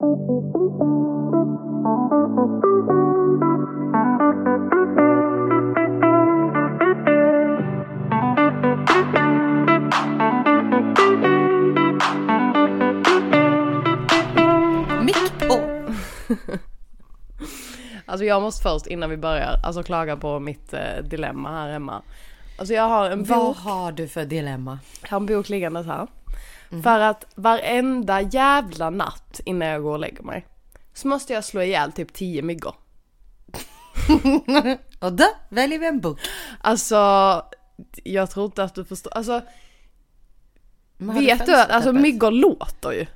På! Alltså jag måste först innan vi börjar, alltså klaga på mitt eh, dilemma här hemma. Alltså jag har en Vad bok, har du för dilemma? jag har en bok liggandes här. För att varenda jävla natt innan jag går och lägger mig så måste jag slå ihjäl typ 10 myggor. Och då väljer vi en bok. Alltså, jag tror inte att du förstår. Alltså, vet du att alltså, myggor låter ju?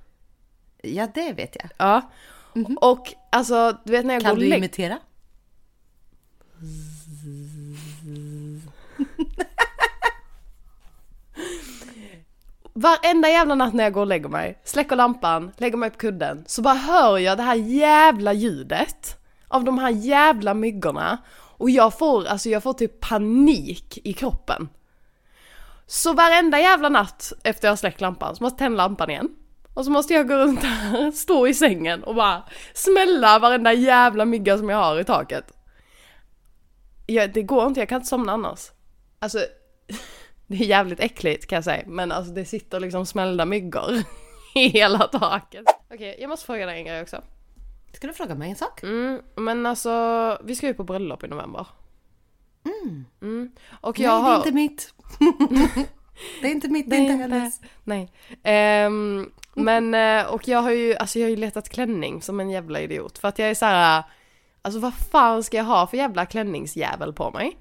Ja, det vet jag. Ja. Och alltså, du vet när jag Kan går och du lägger imitera? Varenda jävla natt när jag går och lägger mig, släcker lampan, lägger mig på kudden, så bara hör jag det här jävla ljudet av de här jävla myggorna. Och jag får, alltså jag får typ panik i kroppen. Så varenda jävla natt efter jag har släckt lampan så måste jag tända lampan igen. Och så måste jag gå runt här, stå i sängen och bara smälla varenda jävla mygga som jag har i taket. Ja, det går inte, jag kan inte somna annars. Alltså, det är jävligt äckligt kan jag säga, men alltså det sitter liksom smällda myggor i hela taket. Okej, jag måste fråga dig en grej också. Ska du fråga mig en sak? Mm, men alltså, vi ska ju på bröllop i november. Mm. Och jag Nej, det är har... inte mitt. det är inte mitt, det är inte hennes. Nej. Ehm, men, eh, och jag har ju, alltså jag har ju letat klänning som en jävla idiot. För att jag är så här. alltså vad fan ska jag ha för jävla klänningsjävel på mig?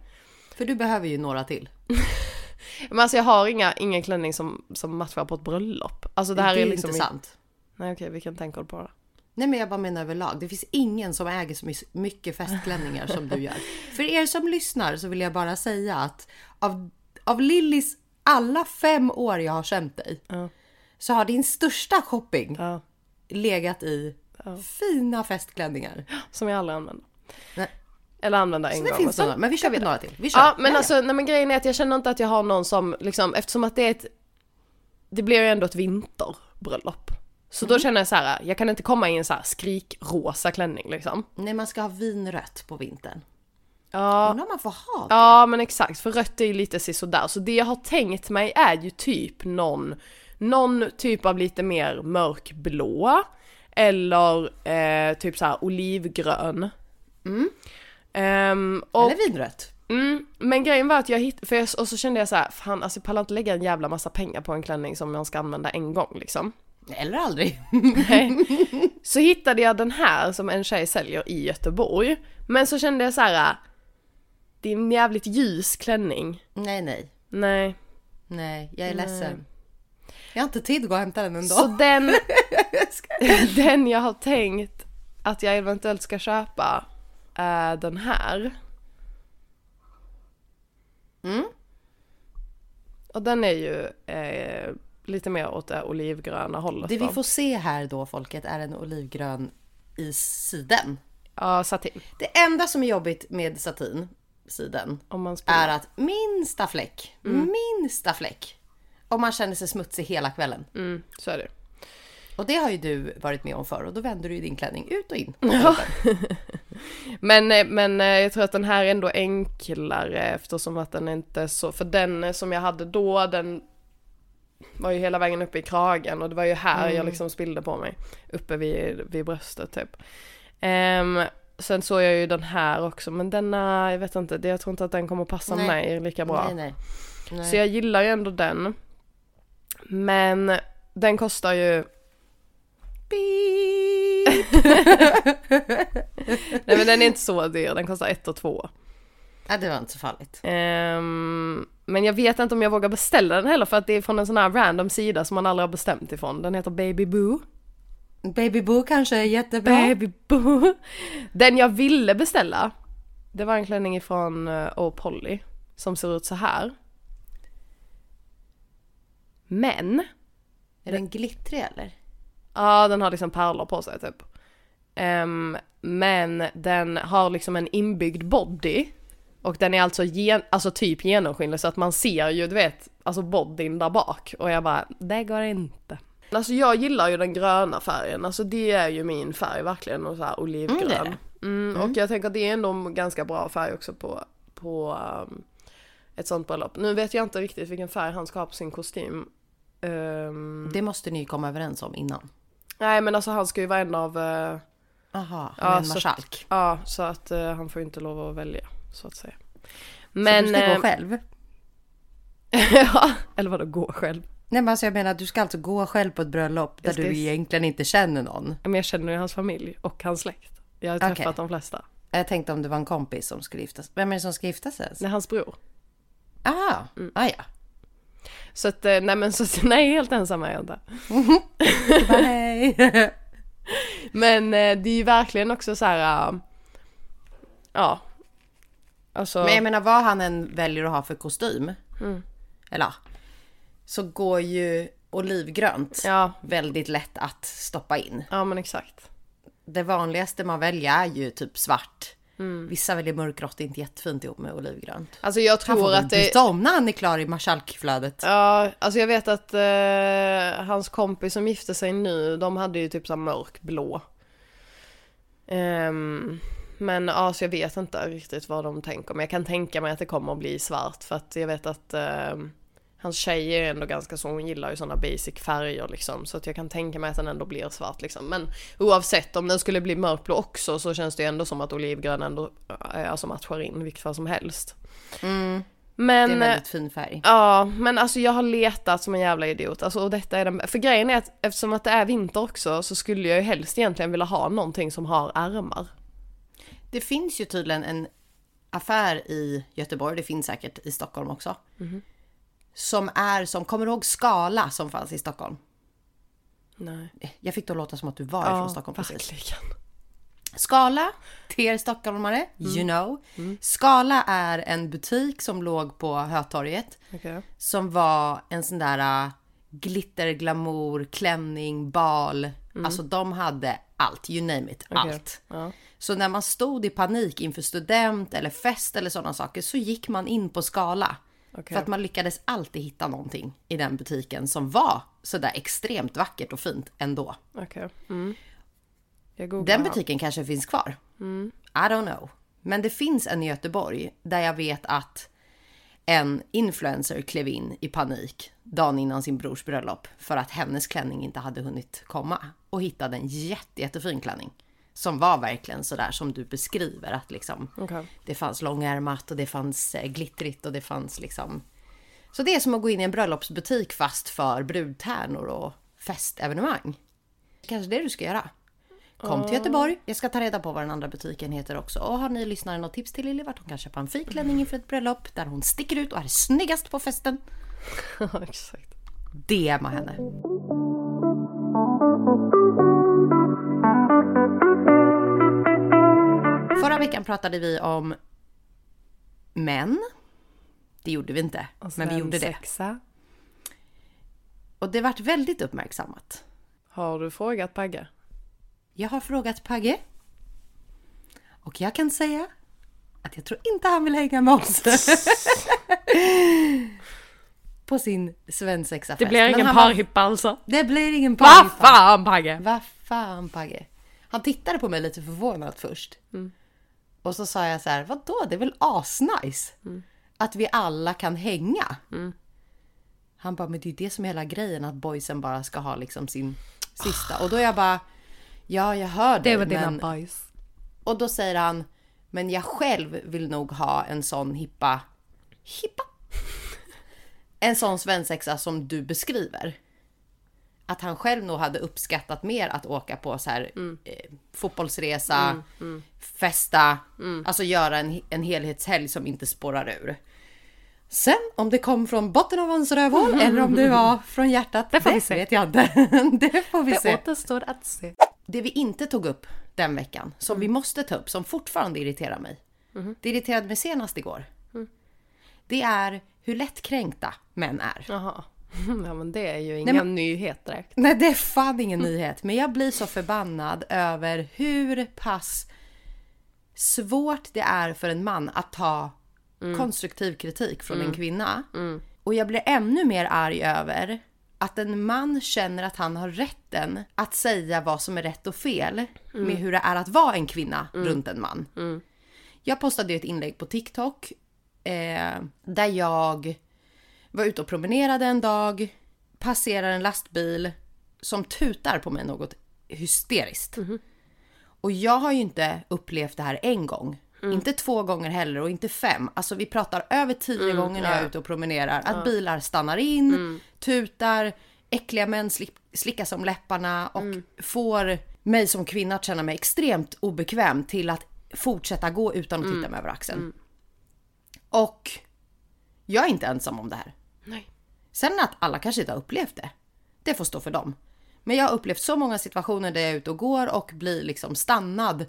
För du behöver ju några till. Men alltså jag har inga, ingen klänning som, som matchar på ett bröllop. Alltså det här det är, är liksom... inte sant. Nej okej, vilken tänker du på då? Nej men jag bara menar överlag. Det finns ingen som äger så my- mycket festklänningar som du gör. För er som lyssnar så vill jag bara säga att av, av Lillis alla fem år jag har känt dig Ja. så har din största shopping Ja, legat i fina festklänningar. som jag aldrig använder. Nej. Eller använder en Så gång. det och finns några, men vi köper vidare. några till. Vi kör. Ja, men Ja, ja. alltså, nej men grejen är att jag känner inte att jag har någon som liksom, eftersom att det är ett, det blir ju ändå ett vinterbröllop. Så Mm. då känner jag så här, jag kan inte komma i en så här skrikrosa klänning liksom. Nej, man ska ha vinrött på vintern. Ja, Undrar om man får ha det? ja men exakt, för rött är ju lite sådär. Så det jag har tänkt mig är ju typ någon, någon typ av lite mer mörkblå. Eller eh, typ så här olivgrön. Ehm, och, Eller vinrött? Mm, men grejen var att jag hittade, för jag, och så kände jag så här, fan alltså jag pallar inte lägga en jävla massa pengar på en klänning som jag ska använda en gång liksom. Eller aldrig. Nej. så hittade jag den här som en tjej säljer i Göteborg. Men så kände jag så här, det är en jävligt ljus klänning. nej, nej. Nej. Nej, jag är ledsen. Jag har inte tid att gå och hämta den ändå. Så den, den jag har tänkt att jag eventuellt ska köpa är den här. Mm. Och den är ju eh, lite mer åt det olivgröna hållet. Det vi får se här då folket är en olivgrön i siden. Ja, satin. Det enda som är jobbigt med satin, siden, är att minsta fläck, minsta fläck, om man känner sig smutsig hela kvällen. Mm, så är det. Och det har ju du varit med om förr och då vänder du din klänning ut och in. Men, eh, men eh, jag tror att den här är ändå enklare eftersom att den inte så, för den eh, som jag hade då den var ju hela vägen uppe i kragen och det var ju här jag liksom spillde på mig. Uppe vid, vid bröstet typ. Ehm, sen såg jag ju den här också men denna, jag vet inte, jag tror inte att den kommer passa Nej. mig lika bra. Nej, nej. nej. Så jag gillar ju ändå den. Men den kostar ju... Beep. Nej men den är inte så dyr, den kostar ett och två. Ja, det var inte så farligt. Ehm, men jag vet inte om jag vågar beställa den heller för att det är från en sån här random sida som man aldrig har bestämt ifrån. Den heter Baby Boo. Baby Boo kanske är jättebra. Baby Boo. Den jag ville beställa, det var en klänning ifrån Oh Polly som ser ut så här. Men Är den glittrig eller? Ja, den har liksom pärlor på sig typ. Ehm, men den har liksom en inbyggd body. Och den är alltså, gen- alltså typ genomskinlig så att man ser ju, du vet, alltså bodyn där bak. Och jag bara, det går inte. Alltså jag gillar ju den gröna färgen, alltså det är ju min färg verkligen och så här olivgrön. Mm, det. Mm, Och jag tänker att det är ändå en ganska bra färg också på, på um, ett sånt bröllop. Nu vet jag inte riktigt vilken färg han ska ha på sin kostym. Ehm, Det måste ni komma överens om innan. nej men alltså han ska ju vara en av, uh, Aha, Ja, en så- marskalk. ja så att eh, han får inte lov att välja så att säga. Men, så du ska eh, gå själv? ja, eller vadå gå själv? Nej men alltså jag menar du ska alltså gå själv på ett bröllop där ska- du egentligen inte känner någon. Men jag känner ju hans familj och hans släkt. Jag har träffat de flesta. Jag tänkte om det var en kompis som skulle gifta sig. Vem är det som ska gifta sig? Det är hans bror. Ah, Mm. ah ja. Så att, eh, nej men så att, nej helt ensam är jag inte. Hej. Men eh, det är ju verkligen också så här. äh, ja. Alltså. Men jag menar vad han än väljer att ha för kostym. Mm. Eller Så går ju olivgrönt Ja, väldigt lätt att stoppa in. ja men exakt. Det vanligaste man väljer är ju typ svart. Mm. Vissa väljer mörkgrått, inte jättefint ihop med olivgrönt. Alltså jag Han får tror att det... byta om när han är klar i marskalkflödet. Ja, alltså jag vet att eh, hans kompis som gifte sig nu, de hade ju typ så här mörkblå. Ehm, men så jag vet inte riktigt vad de tänker. Men jag kan tänka mig att det kommer att bli svart för att jag vet att ehm, hans tjej är ändå ganska så, hon gillar ju sådana basic färger liksom. Så att jag kan tänka mig att den ändå blir svart liksom. Men oavsett om den skulle bli mörkblå också så känns det ju ändå som att olivgrön ändå eh, alltså matchar in vilket fall som helst. Mm, Men, det är en eh, väldigt fin färg. Ja, men alltså jag har letat som en jävla idiot. Alltså, och detta är den... För grejen är att eftersom att det är vinter också så skulle jag ju helst egentligen vilja ha någonting som har ärmar. Det finns ju tydligen en affär i Göteborg, det finns säkert i Stockholm också. Mhm. Som är som, kommer du ihåg Skala som fanns i Stockholm? Nej. Jag fick då låta som att du var ifrån Stockholm precis. verkligen. Skala, till er stockholmare, you know. Skala är en butik som låg på Hötorget. Okej. Som var en sån där uh, glitter, glamour, klänning, bal. Alltså de hade allt, you name it, allt. Ja. Så när man stod i panik inför student eller fest eller sådana saker så gick man in på Skala. Okej. För att man lyckades alltid hitta någonting i den butiken som var sådär extremt vackert och fint ändå. Okej. Mm. Den butiken kanske finns kvar. I don't know. Men det finns en i Göteborg där jag vet att en influencer klev in i panik dagen innan sin brors bröllop för att hennes klänning inte hade hunnit komma och hittade en jätte, jättefin klänning som var verkligen sådär som du beskriver att liksom Okej. det fanns långärmat och det fanns eh, glittrigt och det fanns liksom så det är som att gå in i en bröllopsbutik fast för brudtärnor och festevenemang. Kanske det du ska göra. Kom till Göteborg. Jag ska ta reda på vad den andra butiken heter också. Och har ni lyssnare något tips till Lilly vart hon kan köpa en fin klänning inför ett bröllop där hon sticker ut och är snyggast på festen? Ja, exakt. DMa henne. Veckan pratade vi om män. Det gjorde vi inte, men vi gjorde det. Sexa. Och det vart väldigt uppmärksammat. Har du frågat Pagge? Jag har frågat Pagge. Och jag kan säga att jag tror inte han vill hänga med oss. På sin svensexafest. Det blir ingen parhippa alltså? Det blir ingen Vad parhippa. fan Pagge? Vad fan Pagge? Han tittade på mig lite förvånat först. Och så sa jag så här, vadå det är väl asnice? Att vi alla kan hänga. Han bara, men det är ju det som är hela grejen att boysen bara ska ha liksom sin sista. Och då är jag bara, ja jag hör dig. men... bajs. Och då säger han, men jag själv vill nog ha en sån hippa, hippa? En sån svensexa som du beskriver. Att han själv nog hade uppskattat mer att åka på så här eh, fotbollsresa, festa, alltså göra en, en helhetshelg som inte spårar ur. Sen om det kom från botten av hans rövhål eller om det var från hjärtat, det, får vi se. vet jag inte. det får vi se. Det återstår att se. Det vi inte tog upp den veckan, som vi måste ta upp, som fortfarande irriterar mig. Det irriterade mig senast igår. Det är hur lättkränkta män är. Jaha. Ja men det är ju inga men- nyheter direkt. Nej, det är fan ingen nyhet. Men jag blir så förbannad över hur pass svårt det är för en man att ta konstruktiv kritik från en kvinna. Och jag blir ännu mer arg över att en man känner att han har rätten att säga vad som är rätt och fel med hur det är att vara en kvinna runt en man. Jag postade ju ett inlägg på TikTok eh, där jag var ute och promenerade en dag, passerar en lastbil som tutar på mig något hysteriskt. Och jag har ju inte upplevt det här en gång. Inte två gånger heller och inte fem. Alltså vi pratar över tio gånger när jag är ute och promenerar. Att bilar stannar in, tutar, äckliga män slick, slickas om läpparna och får mig som kvinna att känna mig extremt obekväm till att fortsätta gå utan att titta mig över axeln. Och jag är inte ensam om det här. Nej. Sen att alla kanske inte har upplevt det, det får stå för dem. Men jag har upplevt så många situationer där jag är ute och går och blir liksom stannad.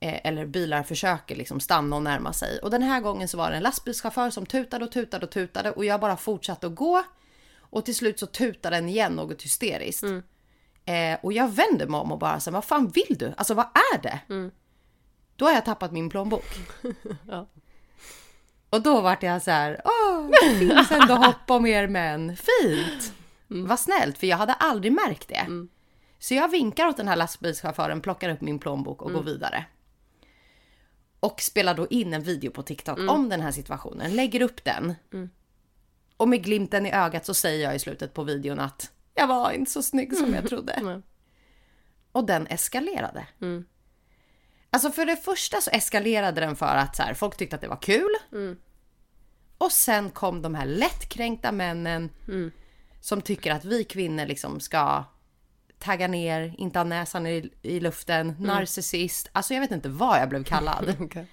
Eh, eller bilar försöker liksom stanna och närma sig. Och den här gången så var det en lastbilschaufför som tutade och tutade och tutade och jag bara fortsatte att gå. Och till slut så tutade den igen något hysteriskt. Eh, och jag vänder mig om och bara så vad fan vill du? Alltså vad är det? Då har jag tappat min plånbok. Ja. Och då vart jag så här, åh, det finns ändå hopp om er män. Fint! Vad snällt, för jag hade aldrig märkt det. Så jag vinkar åt den här lastbilschauffören, plockar upp min plånbok och går vidare. Och spelar då in en video på TikTok om den här situationen, lägger upp den. Och med glimten i ögat så säger jag i slutet på videon att jag var inte så snygg som jag trodde. Och den eskalerade. Alltså för det första så eskalerade den för att så här, folk tyckte att det var kul. Och sen kom de här lättkränkta männen som tycker att vi kvinnor liksom ska tagga ner, inte ha näsan i, i luften, narcissist. Alltså jag vet inte vad jag blev kallad. Okej.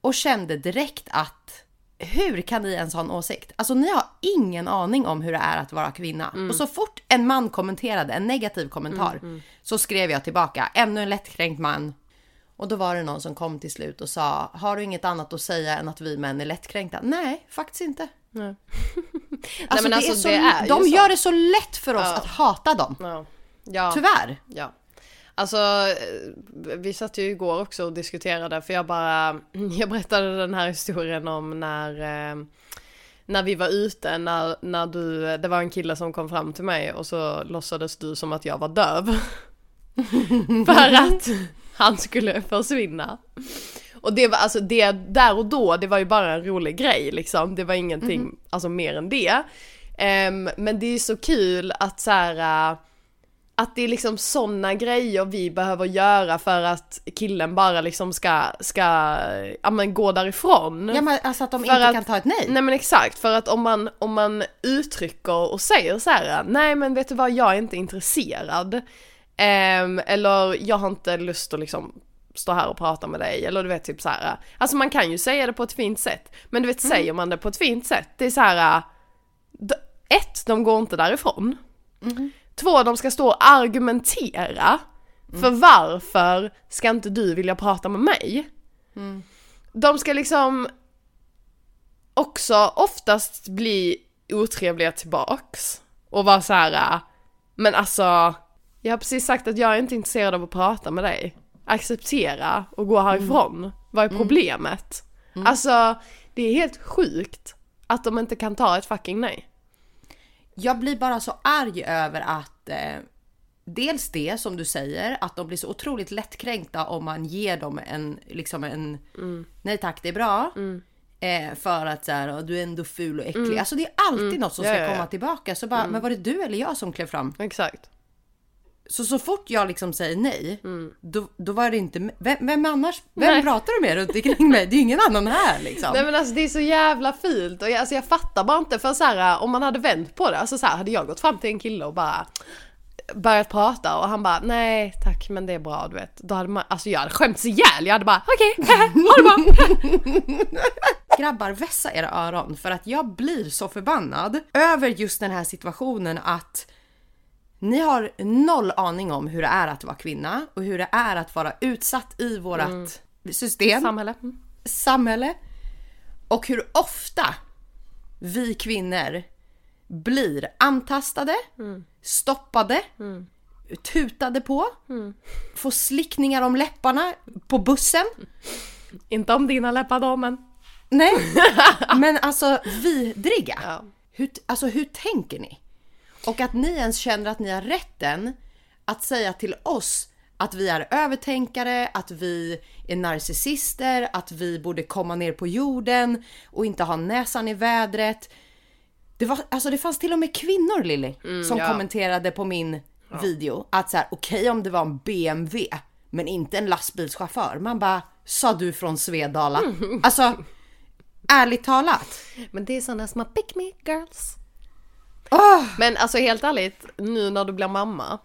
Och kände direkt att hur kan ni ens ha en åsikt? Alltså ni har ingen aning om hur det är att vara kvinna. Och så fort en man kommenterade en negativ kommentar så skrev jag tillbaka, ännu en lättkränkt man. Och då var det någon som kom till slut och sa, har du inget annat att säga än att vi män är lättkränkta? Nej, faktiskt inte. Nej. Alltså, det alltså, är så, det är ju de så. gör det så lätt för oss Ja. att hata dem. Ja. Ja. Tyvärr. Ja. Alltså, eh, vi satt ju igår också och diskuterade för jag bara, jag berättade den här historien om när, eh, när vi var ute, när, när du, det var en kille som kom fram till mig och så låtsades du som att jag var döv. för att han skulle försvinna. Och det var alltså det där och då, det var ju bara en rolig grej liksom. Det var ingenting, alltså mer än det. Ehm, men det är så kul att så här. äh, att det är liksom sådana grejer vi behöver göra för att killen bara liksom ska, ska, ja men gå därifrån. Ja, men alltså att de För inte att- kan ta ett nej. Nej men exakt, för att om man, om man uttrycker och säger så här: nej men vet du vad, jag är inte intresserad. Ehm, eller jag har inte lust att liksom stå här och prata med dig, eller du vet typ så här. Alltså man kan ju säga det på ett fint sätt, men du vet säger man det på ett fint sätt, det är så här. d- ett, de går inte därifrån. Två, de ska stå och argumentera för varför ska inte du vilja prata med mig? De ska liksom också oftast bli otrevliga tillbaks och vara så här. men alltså, jag har precis sagt att jag är inte intresserad av att prata med dig. Acceptera och gå härifrån. Vad är problemet? Alltså, det är helt sjukt att de inte kan ta ett fucking nej. Jag blir bara så arg över att eh, dels det som du säger, att de blir så otroligt lättkränkta om man ger dem en, liksom en nej tack det är bra. Eh, för att så här, "Åh, du är ändå ful och äcklig. Alltså det är alltid något som Ja, ska ja, ja. komma tillbaka. Så bara, men var det du eller jag som klev fram? Exakt. Så så fort jag liksom säger nej, då, då var det inte, vem, vem annars, vem Nej. pratar du med runt omkring mig? Det är ju ingen annan här liksom. Nej men alltså det är så jävla fult och jag, alltså jag fattar bara inte för så här om man hade vänt på det, alltså så här hade jag gått fram till en kille och bara börjat prata och han bara nej tack men det är bra du vet. Då hade man, alltså jag hade skämts ihjäl, jag hade bara okej, ha det bra. Grabbar, vässa era öron för att jag blir så förbannad över just den här situationen att ni har noll aning om hur det är att vara kvinna och hur det är att vara utsatt i vårat system, Samhälle. Mm. samhälle och hur ofta vi kvinnor blir antastade, stoppade, tutade på, får slickningar om läpparna på bussen. Inte om dina läppar då men. Nej, men alltså vidriga. Ja. Hur, alltså hur tänker ni? Och att ni ens känner att ni har rätten att säga till oss att vi är övertänkare, att vi är narcissister, att vi borde komma ner på jorden och inte ha näsan i vädret. Det, var, alltså det fanns till och med kvinnor Lilly som ja. kommenterade på min video att så här okej om det var en BMW men inte en lastbilschaufför. Man bara sa du från Svedala? Alltså ärligt talat. Men det är sådana små pick me girls. Åh! Men alltså helt ärligt, nu när du blir mamma.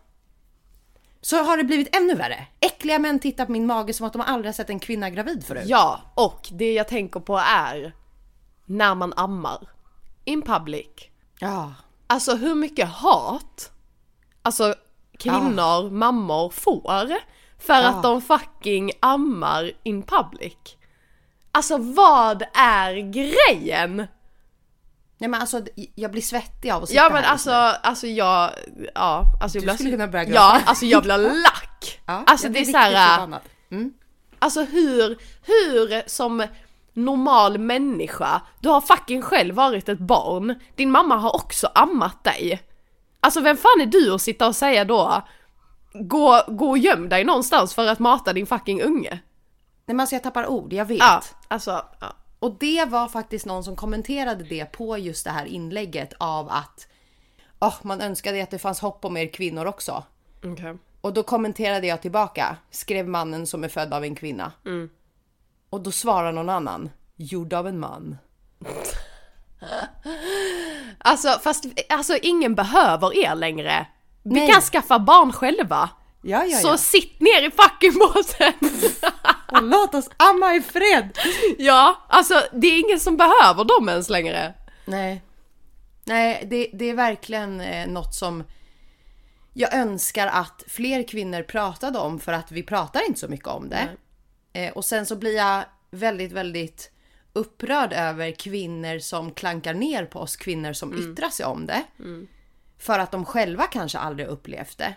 Så har det blivit ännu värre. Äckliga män tittar på min mage som att de aldrig har sett en kvinna gravid förut. Ja, och det jag tänker på är när man ammar. In public. Ja. Alltså hur mycket hat alltså kvinnor, mammor får för att de fucking ammar in public. Alltså vad är grejen? Nej men alltså jag blir svettig av att sitta Ja men här alltså, nu. alltså jag, ja, alltså jag Du blir skulle kunna börja gråta. Ja, alltså jag blir lack. Ja, alltså det är blir så här, riktigt förbannad. Mm. Alltså hur, hur som normal människa, du har fucking själv varit ett barn, din mamma har också ammat dig. Alltså vem fan är du att sitta och säga då, gå, gå och göm dig någonstans för att mata din fucking unge? Nej men alltså jag tappar ord, jag vet. Ja, alltså, ja. Och det var faktiskt någon som kommenterade det på just det här inlägget av att oh, man önskade att det fanns hopp om er kvinnor också. Okej. Och då kommenterade jag tillbaka, skrev mannen som är född av en kvinna. Och då svarar någon annan, gjord av en man. Alltså fast alltså ingen behöver er längre. Vi Nej. kan skaffa barn själva. Ja, ja, Så ja. sitt ner i fucking båten! Och låt oss amma i fred! ja, alltså det är ingen som behöver dem ens längre. Nej. Nej, det, det är verkligen eh, något som jag önskar att fler kvinnor pratade om för att vi pratar inte så mycket om det. Eh, och sen så blir jag väldigt, väldigt upprörd över kvinnor som klankar ner på oss kvinnor som yttrar sig om det. För att de själva kanske aldrig upplevt det.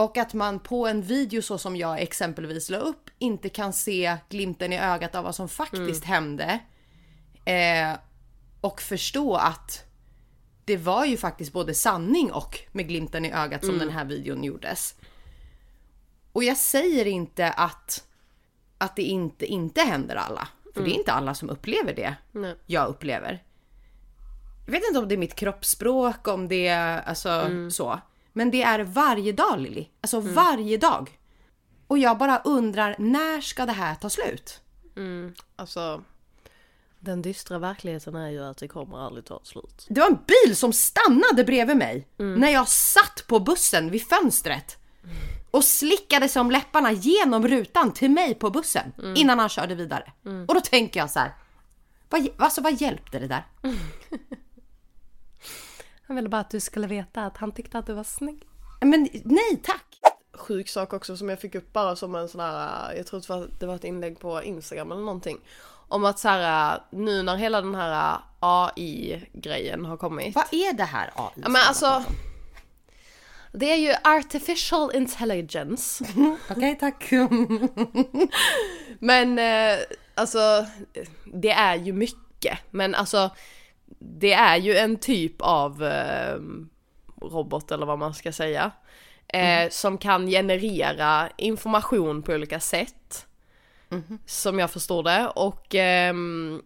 Och att man på en video så som jag exempelvis la upp inte kan se glimten i ögat av vad som faktiskt hände. Eh, och förstå att det var ju faktiskt både sanning och med glimten i ögat som den här videon gjordes. Och jag säger inte att, att det inte, inte händer alla. För det är inte alla som upplever det Nej. jag upplever. Jag vet inte om det är mitt kroppsspråk, om det är alltså så. Men det är varje dag Lilly. Alltså varje dag. Och jag bara undrar, när ska det här ta slut? Alltså, den dystra verkligheten är ju att det kommer aldrig ta slut. Det var en bil som stannade bredvid mig när jag satt på bussen vid fönstret och slickade sig om läpparna genom rutan till mig på bussen innan han körde vidare. Och då tänker jag så här. Vad, alltså vad hjälpte det där? Jag ville bara att du skulle veta att han tyckte att du var snygg. Men nej tack! Sjuk sak också som jag fick upp bara som en sån här, jag tror det var, det var ett inlägg på Instagram eller någonting. Om att så här, nu när hela den här AI-grejen har kommit. Vad är det här AI? Ja men alltså. Det är ju artificial intelligence. Okej tack. Men eh, alltså, det är ju mycket. Men alltså, det är ju en typ av eh, robot eller vad man ska säga. Eh, Som kan generera information på olika sätt. Som jag förstår det. Och ehm,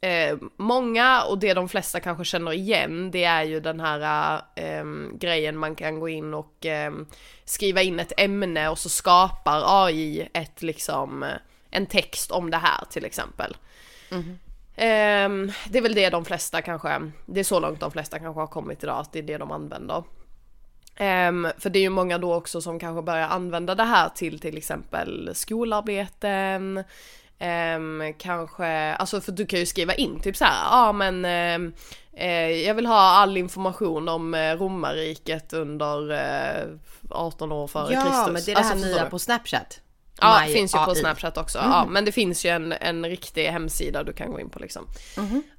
eh, många, och det de flesta kanske känner igen, det är ju den här ehm, grejen man kan gå in och ehm, skriva in ett ämne och så skapar AI ett liksom, en text om det här till exempel. Ehm, det är väl det de flesta kanske, det är så långt de flesta kanske har kommit idag, att det är det de använder. Ehm, för det är ju många då också som kanske börjar använda det här till till exempel skolarbeten, ehm, kanske, alltså för du kan ju skriva in typ så här, ja ah, men eh, jag vill ha all information om eh, romarriket under eh, 18 år före Ja Kristus. men det är det Alltså, här förstår nya du? på Snapchat. Ja, My det finns ju på AI. Snapchat också. Ja, men det finns ju en, en riktig hemsida du kan gå in på liksom.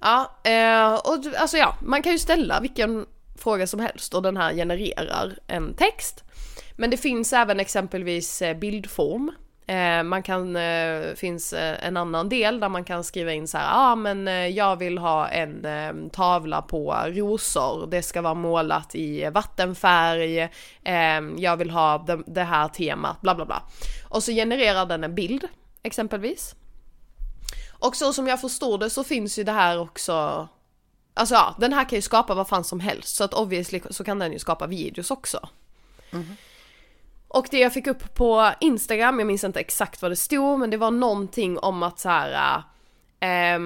Ja, eh, och alltså ja, man kan ju ställa vilken fråga som helst och den här genererar en text. Men det finns även exempelvis eh, bildform. Eh, man kan, finns en annan del där man kan skriva in så här, ja ah, men jag vill ha en tavla på rosor, det ska vara målat i vattenfärg, jag vill ha det, det här temat, bla bla bla. Och så genererar den en bild, exempelvis. Och så som jag förstår det så finns ju det här också Alltså ja, den här kan ju skapa vad fan som helst så att obviously så kan den ju skapa videos också. Mm. Och det jag fick upp på Instagram, jag minns inte exakt vad det stod men det var någonting om att så här. Äh,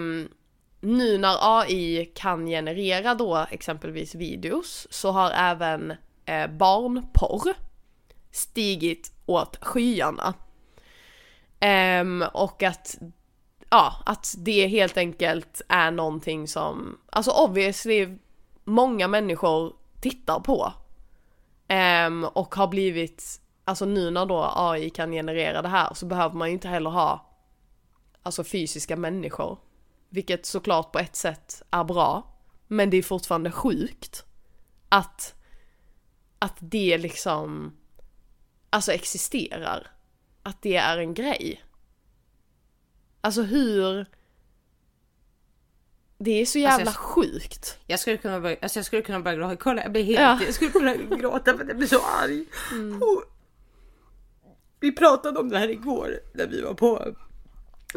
nu när AI kan generera då exempelvis videos så har även äh, barnporr stigit åt skyarna. Um, och att ja, att det helt enkelt är någonting som, alltså obviously många människor tittar på. Um, och har blivit, alltså nu när då AI kan generera det här så behöver man ju inte heller ha alltså fysiska människor. Vilket såklart på ett sätt är bra. Men det är fortfarande sjukt att, att det liksom, alltså existerar. Att det är en grej. Alltså hur... Det är så jävla alltså jag, sjukt. Jag skulle kunna börja, alltså jag skulle kunna börja gråta. Kolla jag blir helt, ja. jag skulle kunna gråta för att jag blir så arg. Mm. vi pratade om det här igår när vi var på,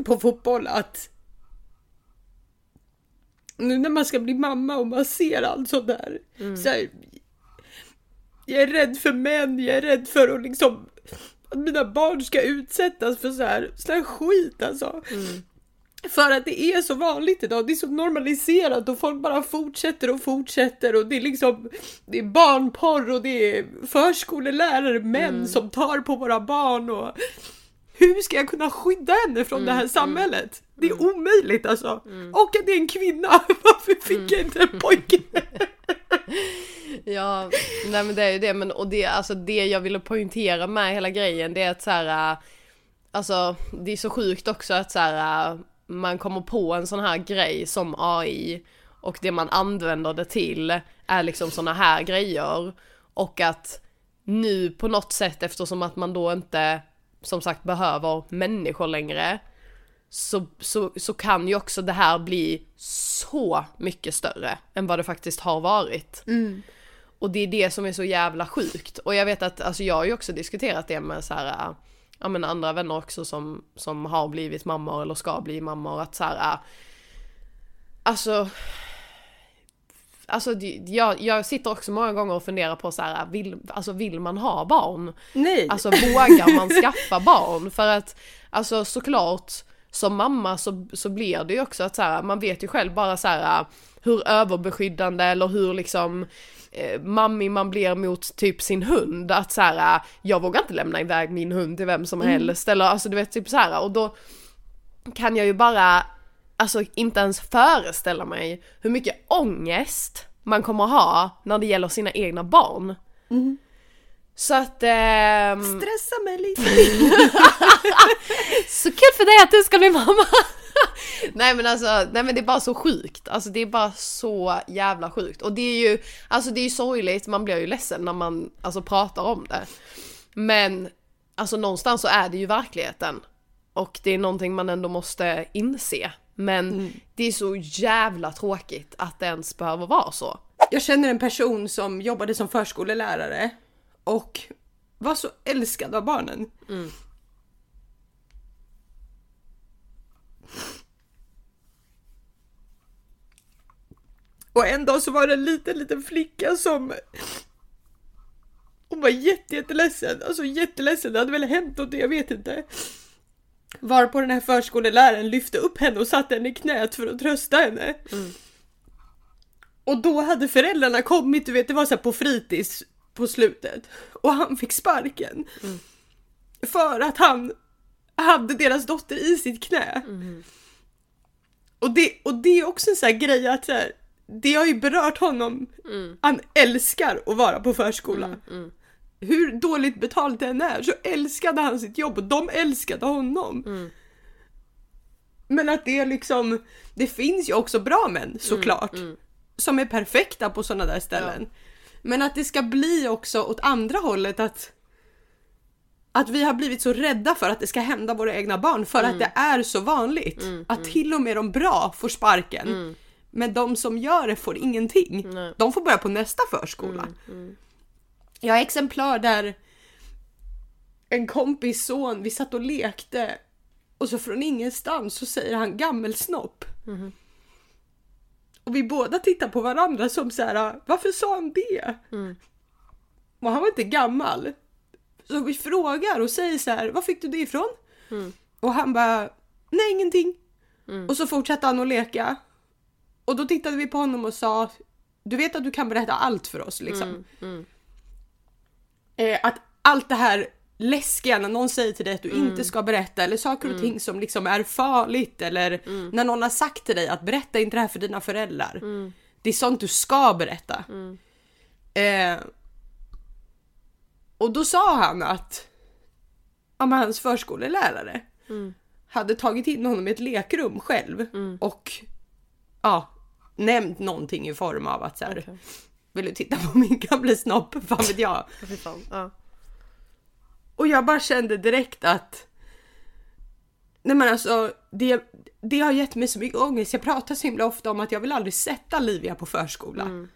på fotboll att nu när man ska bli mamma och man ser allt sånt där. Mm. Så här, jag är rädd för män, jag är rädd för att liksom att mina barn ska utsättas för så här, så här skit alltså. Mm. För att det är så vanligt idag, det är så normaliserat och folk bara fortsätter och fortsätter och det är liksom Det är barnporr och det är förskolelärare, män mm. som tar på våra barn och Hur ska jag kunna skydda henne från mm, det här mm, samhället? Det är mm. omöjligt alltså! Mm. Och att det är en kvinna, varför fick jag inte en pojke? Ja, nej men det är ju det, men och det, alltså det jag ville poängtera med hela grejen det är att så här, äh, alltså det är så sjukt också att så här, äh, man kommer på en sån här grej som AI och det man använder det till är liksom såna här grejer och att nu på något sätt eftersom att man då inte som sagt behöver människor längre så, så, så kan ju också det här bli så mycket större än vad det faktiskt har varit. Mm. Och det är det som är så jävla sjukt. Och jag vet att, alltså jag har ju också diskuterat det med så här, ja men andra vänner också som, som har blivit mammor eller ska bli mammor. Att så här, alltså Alltså jag, jag sitter också många gånger och funderar på så här, vill, alltså vill man ha barn? Nej! Alltså vågar man skaffa barn? För att, alltså såklart, som mamma så, så blir det ju också att så här, man vet ju själv bara så här hur överbeskyddande eller hur liksom eh, mammig man blir mot typ sin hund. Att så här, jag vågar inte lämna iväg min hund till vem som mm. helst. Eller alltså du vet typ så här och då kan jag ju bara, alltså inte ens föreställa mig hur mycket ångest man kommer ha när det gäller sina egna barn. Mm. Så att... Ähm... Stressa mig lite. så kul för dig att du ska bli mamma! Nej men alltså, nej men det är bara så sjukt. Alltså det är bara så jävla sjukt. Och det är ju, alltså det är ju sorgligt, man blir ju ledsen när man alltså pratar om det. Men alltså någonstans så är det ju verkligheten. Och det är någonting man ändå måste inse. Men mm. det är så jävla tråkigt att det ens behöver vara så. Jag känner en person som jobbade som förskolelärare och var så älskad av barnen. Mm. Och en dag så var det en liten, liten flicka som hon var jätte, jätteledsen, alltså jätteledsen, det hade väl hänt något, jag vet inte. Varpå den här förskoleläraren lyfte upp henne och satte henne i knät för att trösta henne. Mm. Och då hade föräldrarna kommit, du vet det var så på fritids på slutet. Och han fick sparken. Mm. För att han hade deras dotter i sitt knä. Mm. Och, det, och det är också en sån här grej att så här, det har ju berört honom. Mm. Han älskar att vara på förskola. Mm, mm. Hur dåligt betalt det än är så älskade han sitt jobb och de älskade honom. Mm. Men att det är liksom, det finns ju också bra män såklart. Mm, mm. Som är perfekta på sådana där ställen. Ja. Men att det ska bli också åt andra hållet att Att vi har blivit så rädda för att det ska hända våra egna barn för att det är så vanligt. att till och med de bra får sparken. Men de som gör det får ingenting. De får börja på nästa förskola. Jag har exemplar där en kompis son, vi satt och lekte och så från ingenstans så säger han gammelsnopp. Och vi båda tittar på varandra som så här, varför sa han det? Och han var inte gammal. Så vi frågar och säger så här, var fick du det ifrån? Och han bara, nej ingenting. Och så fortsatte han att leka. Och då tittade vi på honom och sa, du vet att du kan berätta allt för oss liksom. Eh, att allt det här läskiga när någon säger till dig att du inte ska berätta eller saker och ting som liksom är farligt eller när någon har sagt till dig att berätta inte det här för dina föräldrar. Det är sånt du ska berätta. Eh, och då sa han att ja, men hans förskolelärare hade tagit in honom i ett lekrum själv och ja, nämnt någonting i form av att så här, Okej. vill du titta på min gamla snopp? Fan vet jag. Fan. Ja. Och jag bara kände direkt att Nej men alltså det, det har gett mig så mycket ångest. Jag pratar så himla ofta om att jag vill aldrig sätta Livia på förskola.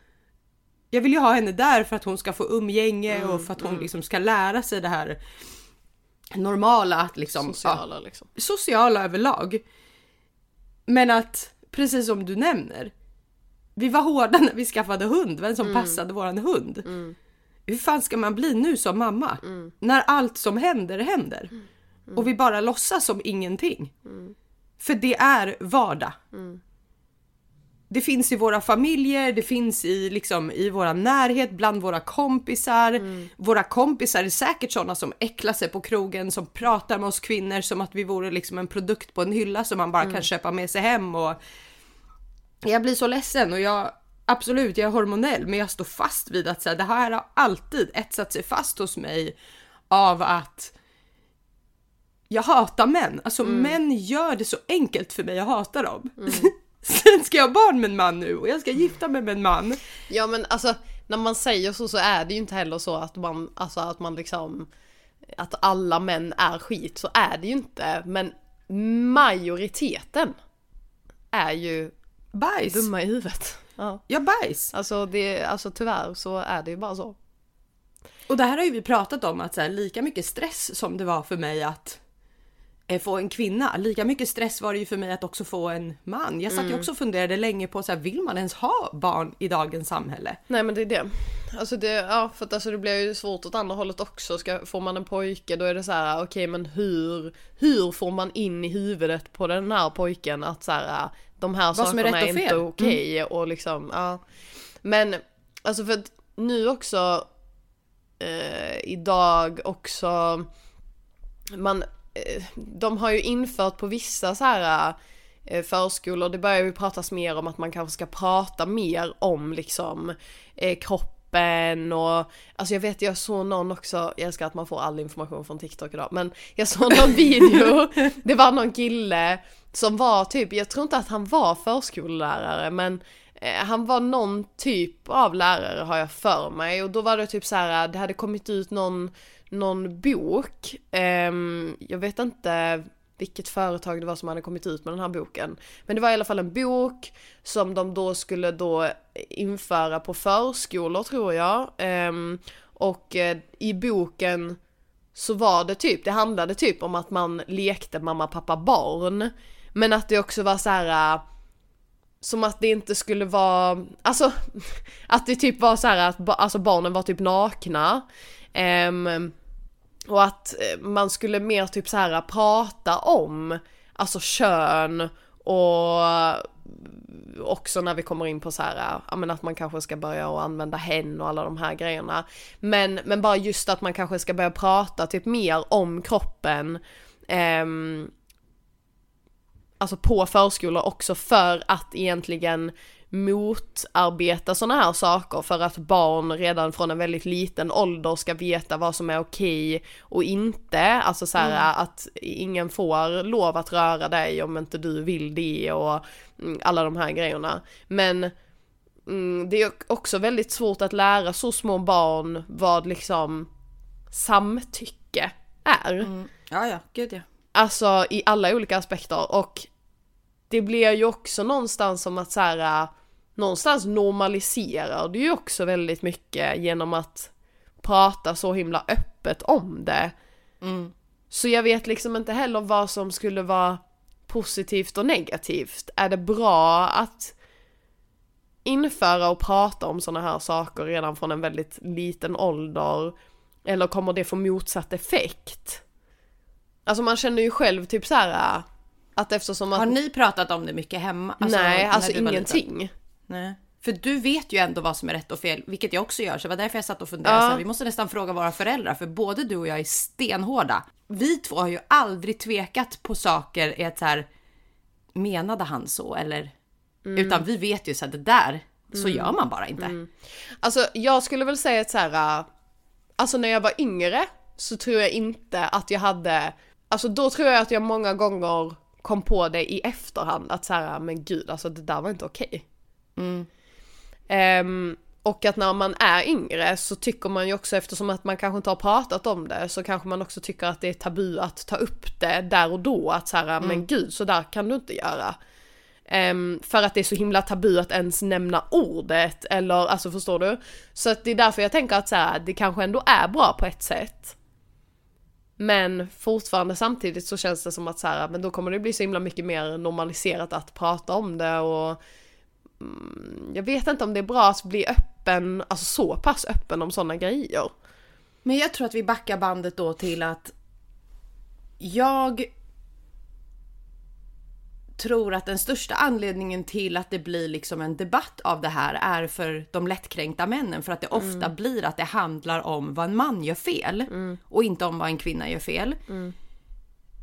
Jag vill ju ha henne där för att hon ska få umgänge och för att hon liksom ska lära sig det här normala att liksom ja, Sociala liksom. sociala överlag. Men att, precis som du nämner, vi var hårda när vi skaffade hund, vem som passade våran hund. Hur fan ska man bli nu som mamma? När allt som händer händer. Och vi bara låtsas som ingenting. För det är vardag. Det finns i våra familjer, det finns i, liksom, i våra närhet, bland våra kompisar. Våra kompisar är säkert sådana som äcklar sig på krogen, som pratar med oss kvinnor som att vi vore liksom en produkt på en hylla som man bara kan köpa med sig hem. Och jag blir så ledsen och jag absolut, jag är hormonell, men jag står fast vid att så här, det här har alltid etsat sig fast hos mig av att jag hatar män. Alltså män gör det så enkelt för mig att hata dem. Sen ska jag ha barn med en man nu och jag ska gifta mig med en man. Ja men alltså när man säger så så är det ju inte heller så att man, alltså att man liksom att alla män är skit, så är det ju inte. Men majoriteten är ju Bajs! dumma i huvudet. Ja. Ja, bajs! Alltså, det, alltså tyvärr så är det ju bara så. Och det här har ju vi pratat om att så här, lika mycket stress som det var för mig att eh, få en kvinna, lika mycket stress var det ju för mig att också få en man. Jag satt ju också och funderade länge på så här, vill man ens ha barn i dagens samhälle? Nej men det är det. Alltså det, ja för att alltså det blir ju svårt åt andra hållet också. Ska, får man en pojke då är det så här, okej men hur, hur får man in i huvudet på den här pojken att så här, de här är sakerna är, fel. inte okej och liksom, ja. Men alltså för att nu också eh, idag också man, eh, de har ju infört på vissa så här eh, förskolor, det börjar ju pratas mer om att man kanske ska prata mer om liksom eh, kroppen och alltså jag vet jag såg någon också, jag älskar att man får all information från TikTok idag, men jag såg någon video, det var någon kille som var typ, jag tror inte att han var förskollärare men eh, han var någon typ av lärare har jag för mig och då var det typ så här, det hade kommit ut någon, någon bok, ehm, jag vet inte vilket företag det var som hade kommit ut med den här boken. Men det var i alla fall en bok som de då skulle då införa på förskolor tror jag. Ehm, och eh, i boken så var det typ, det handlade typ om att man lekte mamma, pappa, barn. Men att det också var så här eh, som att det inte skulle vara, alltså att det typ var så här att alltså barnen var typ nakna. Um, och att eh, man skulle mer typ så här prata om alltså kön och eh, också när vi kommer in på så här, eh, ja men att man kanske ska börja och använda hen och alla de här grejerna. Men, men bara just att man kanske ska börja prata typ mer om kroppen. ehm, alltså på förskolor också för att egentligen motarbeta sådana här saker för att barn redan från en väldigt liten ålder ska veta vad som är okej och inte. Alltså så här att ingen får lov att röra dig om inte du vill det och mm, alla de här grejerna. Men mm, det är också väldigt svårt att lära så små barn vad liksom samtycke är. Mm. Ja, ja, gud ja. Alltså i alla olika aspekter och det blir ju också någonstans som att så här, någonstans normaliserar det ju också väldigt mycket genom att prata så himla öppet om det. Mm. Så jag vet liksom inte heller vad som skulle vara positivt och negativt. Är det bra att införa och prata om sådana här saker redan från en väldigt liten ålder? Eller kommer det få motsatt effekt? Alltså man känner ju själv typ så här att eftersom att... Har ni pratat om det mycket hemma? nej, alltså var liten? ingenting. Nej. För du vet ju ändå vad som är rätt och fel, vilket jag också gör. Så det var därför jag satt och funderade. Ja. Så här, vi måste nästan fråga våra föräldrar, för både du och jag är stenhårda. Vi två har ju aldrig tvekat på saker i ett så här, menade han så eller? Mm. Utan vi vet ju så att det där, så gör man bara inte. Alltså jag skulle väl säga att så här, äh, alltså när jag var yngre så tror jag inte att jag hade, alltså då tror jag att jag många gånger kom på det i efterhand att så här, men gud alltså det där var inte okej. Mm. Ehm, och att när man är yngre så tycker man ju också eftersom att man kanske inte har pratat om det så kanske man också tycker att det är tabu att ta upp det där och då att så här, men gud så där kan du inte göra. Ehm, för att det är så himla tabu att ens nämna ordet eller alltså förstår du? Så att det är därför jag tänker att så här, det kanske ändå är bra på ett sätt. Men fortfarande samtidigt så känns det som att så här, men då kommer det bli så himla mycket mer normaliserat att prata om det och mm, jag vet inte om det är bra att bli öppen, alltså så pass öppen om sådana grejer. Men jag tror att vi backar bandet då till att jag tror att den största anledningen till att det blir liksom en debatt av det här är för de lättkränkta männen. För att det ofta blir att det handlar om vad en man gör fel och inte om vad en kvinna gör fel.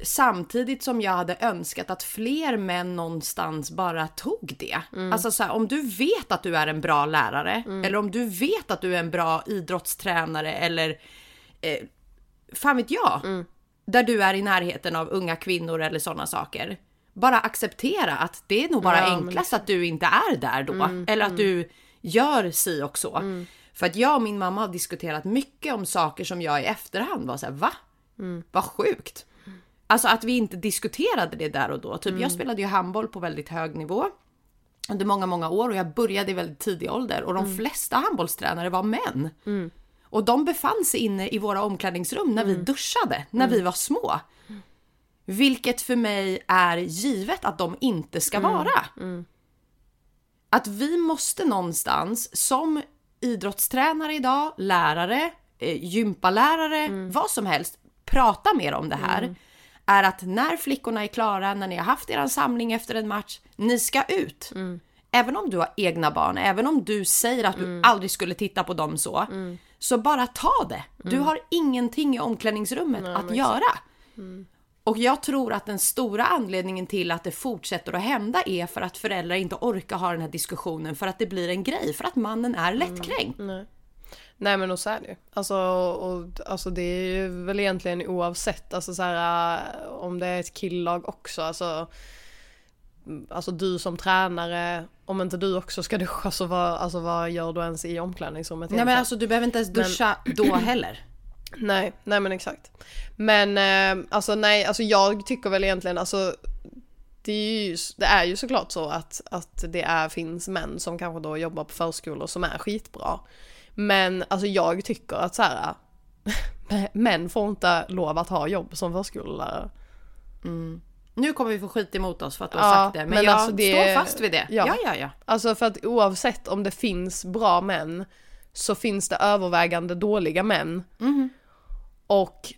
Samtidigt som jag hade önskat att fler män någonstans bara tog det. Alltså så här, om du vet att du är en bra lärare eller om du vet att du är en bra idrottstränare eller eh, fan vet jag. Där du är i närheten av unga kvinnor eller sådana saker. Bara acceptera att det är nog bara Ja, men enklast att du inte är där då. eller att du gör si och så. För att jag och min mamma har diskuterat mycket om saker som jag i efterhand var så här, va? Vad sjukt. Alltså att vi inte diskuterade det där och då. Typ jag spelade ju handboll på väldigt hög nivå under många, många år och jag började i väldigt tidig ålder och de flesta handbollstränare var män. Och de befann sig inne i våra omklädningsrum när vi duschade, när vi var små. Vilket för mig är givet att de inte ska vara. Att vi måste någonstans som idrottstränare idag, lärare, eh, gympalärare, vad som helst, prata mer om det här. Är att när flickorna är klara, när ni har haft er samling efter en match, ni ska ut. Även om du har egna barn, även om du säger att du aldrig skulle titta på dem så. Så bara ta det. Du har ingenting i omklädningsrummet att göra. Och jag tror att den stora anledningen till att det fortsätter att hända är för att föräldrar inte orkar ha den här diskussionen för att det blir en grej, för att mannen är lättkränkt. Nej. Men och så är det ju. Alltså, och, alltså det är ju väl egentligen oavsett, alltså så här, äh, om det är ett killag också, alltså mm, Alltså du som tränare, om inte du också ska duscha så vad, alltså vad gör du ens i omklädningsrummet Nej men alltså du behöver inte ens duscha då heller. Nej, nej men exakt. Men eh, alltså nej, alltså jag tycker väl egentligen alltså det är ju, det är ju såklart så att, att det är, finns män som kanske då jobbar på förskolor som är skitbra. Men alltså jag tycker att så här män får inte lov att ha jobb som förskollärare. Nu kommer vi få skit emot oss för att du har Ja, sagt det, men, men jag alltså det- står fast vid det. ja. Ja, ja, ja. Alltså för att oavsett om det finns bra män så finns det övervägande dåliga män. Och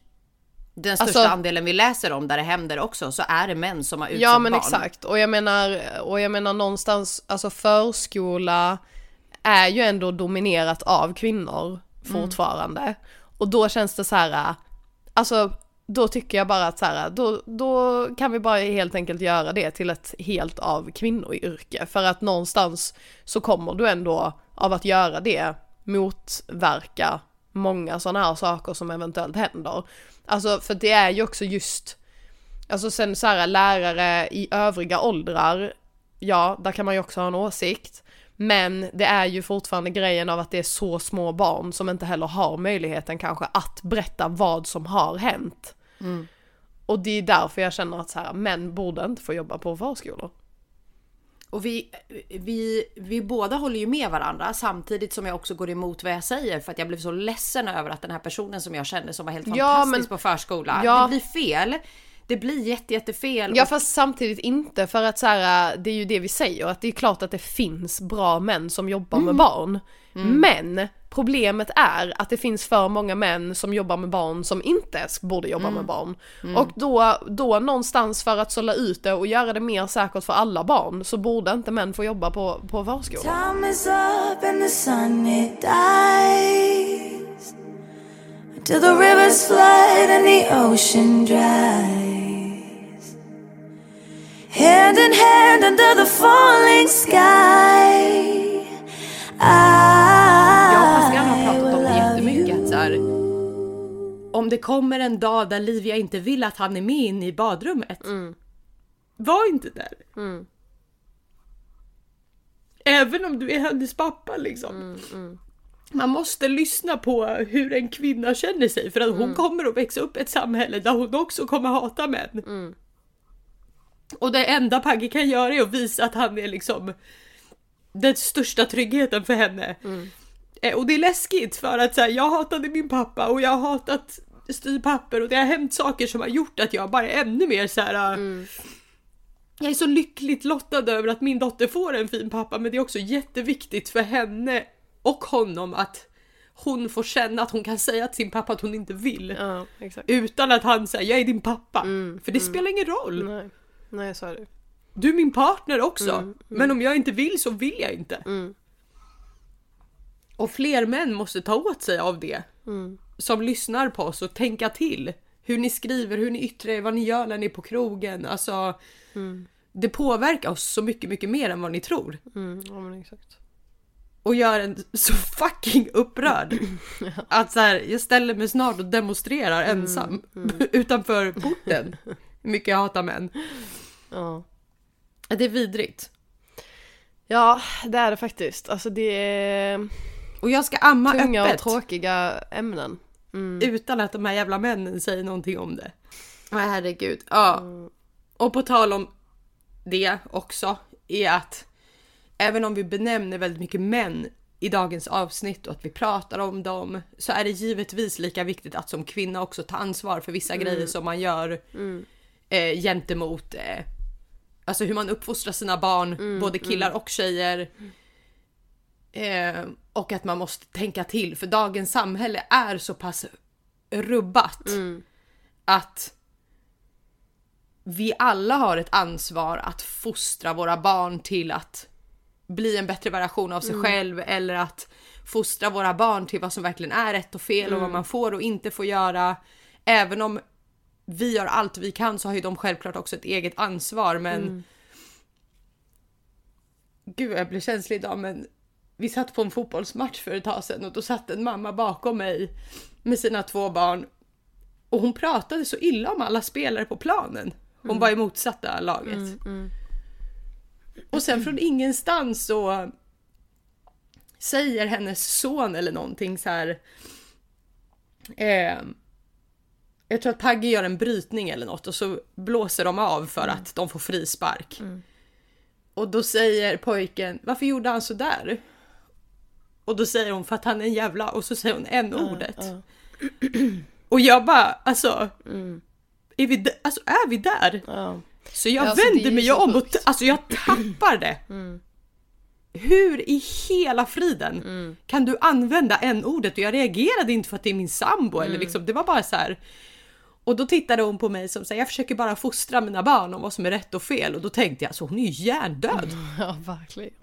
Den största Alltså- andelen vi läser om där det händer också, så är det män som har utsatt Ja men barn. exakt, och jag menar, och jag menar någonstans, alltså förskola är ju ändå dominerat av kvinnor fortfarande. Och då känns det så här, alltså då tycker jag bara att så här, då, då kan vi bara helt enkelt göra det till ett helt av kvinnoyrke. För att någonstans så kommer du ändå av att göra det motverka många sådana här saker som eventuellt händer. Alltså för det är ju också just Alltså sen så här lärare i övriga åldrar, ja, där kan man ju också ha en åsikt. Men det är ju fortfarande grejen av att det är så små barn som inte heller har möjligheten kanske att berätta vad som har hänt. Och det är därför jag känner att så här, män borde inte få jobba på förskolor. Och vi, vi, vi båda håller ju med varandra samtidigt som jag också går emot vad jag säger för att jag blev så ledsen över att den här personen som jag kände som var helt Ja, fantastisk men- på förskola. Ja. Det blir fel. Det blir jätte, jättefel. Ja fast samtidigt inte för att så här, det är ju det vi säger att det är klart att det finns bra män som jobbar med barn. Men problemet är att det finns för många män som jobbar med barn som inte borde jobba med barn. Och då, då någonstans för att sålla ut det och göra det mer säkert för alla barn så borde inte män få jobba på, på förskola. Till the rivers flood and the ocean dries Hand in hand under the falling sky Jag och Pascal har I pratat om will det love jättemycket. you. Att så här, om det kommer en dag där Livia inte vill att han är med inne i badrummet. Var inte där. Även om du är hennes pappa liksom. Man måste lyssna på hur en kvinna känner sig för att hon kommer att växa upp i ett samhälle där hon också kommer hata män. Och det enda Pagge kan göra är att visa att han är liksom den största tryggheten för henne. Eh, Och det är läskigt för att så här, jag hatade min pappa och jag har hatat styrpapper och det har hänt saker som har gjort att jag bara är ännu mer så här. äh, Jag är så lyckligt lottad över att min dotter får en fin pappa men det är också jätteviktigt för henne och honom att hon får känna att hon kan säga till sin pappa att hon inte vill. Ja. Utan att han säger jag är din pappa. för det spelar ingen roll. Nej, nej så är det. Du är min partner också. Mm, Men om jag inte vill så vill jag inte. Och fler män måste ta åt sig av det. Mm. Som lyssnar på oss och tänka till. Hur ni skriver, hur ni yttrar er, vad ni gör när ni är på krogen. Alltså, Mm. Det påverkar oss så mycket, mycket mer än vad ni tror. Mm, ja exakt. Och gör en så fucking upprörd. Att så här, jag ställer mig snart och demonstrerar Mm, ensam utanför porten. Mycket jag hatar män. Ja. Det är vidrigt. ja, det är det faktiskt. Alltså det är Och jag ska amma tunga och öppet. tråkiga ämnen. Utan att de här jävla männen säger någonting om det. Åh herregud. Ja. Och på tal om det också är att även om vi benämner väldigt mycket män i dagens avsnitt och att vi pratar om dem så är det givetvis lika viktigt att som kvinna också ta ansvar för vissa grejer som man gör eh, gentemot eh, alltså hur man uppfostrar sina barn, både killar och tjejer. Eh, och att man måste tänka till för dagens samhälle är så pass rubbat att vi alla har ett ansvar att fostra våra barn till att bli en bättre version av sig själv eller att fostra våra barn till vad som verkligen är rätt och fel och vad man får och inte får göra. Även om vi gör allt vi kan så har ju de självklart också ett eget ansvar men Gud jag blir känslig idag men vi satt på en fotbollsmatch för ett tag sedan och då satt en mamma bakom mig med sina två barn och hon pratade så illa om alla spelare på planen. Hon var i motsatta laget. Och sen från ingenstans så säger hennes son eller någonting så här. Eh, jag tror att Pagge gör en brytning eller något och så blåser de av för att de får frispark. Och då säger pojken, varför gjorde han så där? Och då säger hon för att han är en jävla och så säger hon en ordet. Och jag bara, alltså. Är vi, alltså är vi där? Ja. Så jag Ja, alltså, vänder mig om och alltså jag tappar det. Hur i hela friden kan du använda en ordet Och jag reagerade inte för att det är min sambo eller liksom, det var bara så här. Och då tittade hon på mig som säger jag försöker bara fostra mina barn om vad som är rätt och fel och då tänkte jag så hon är ju hjärndöd. ja, verkligen.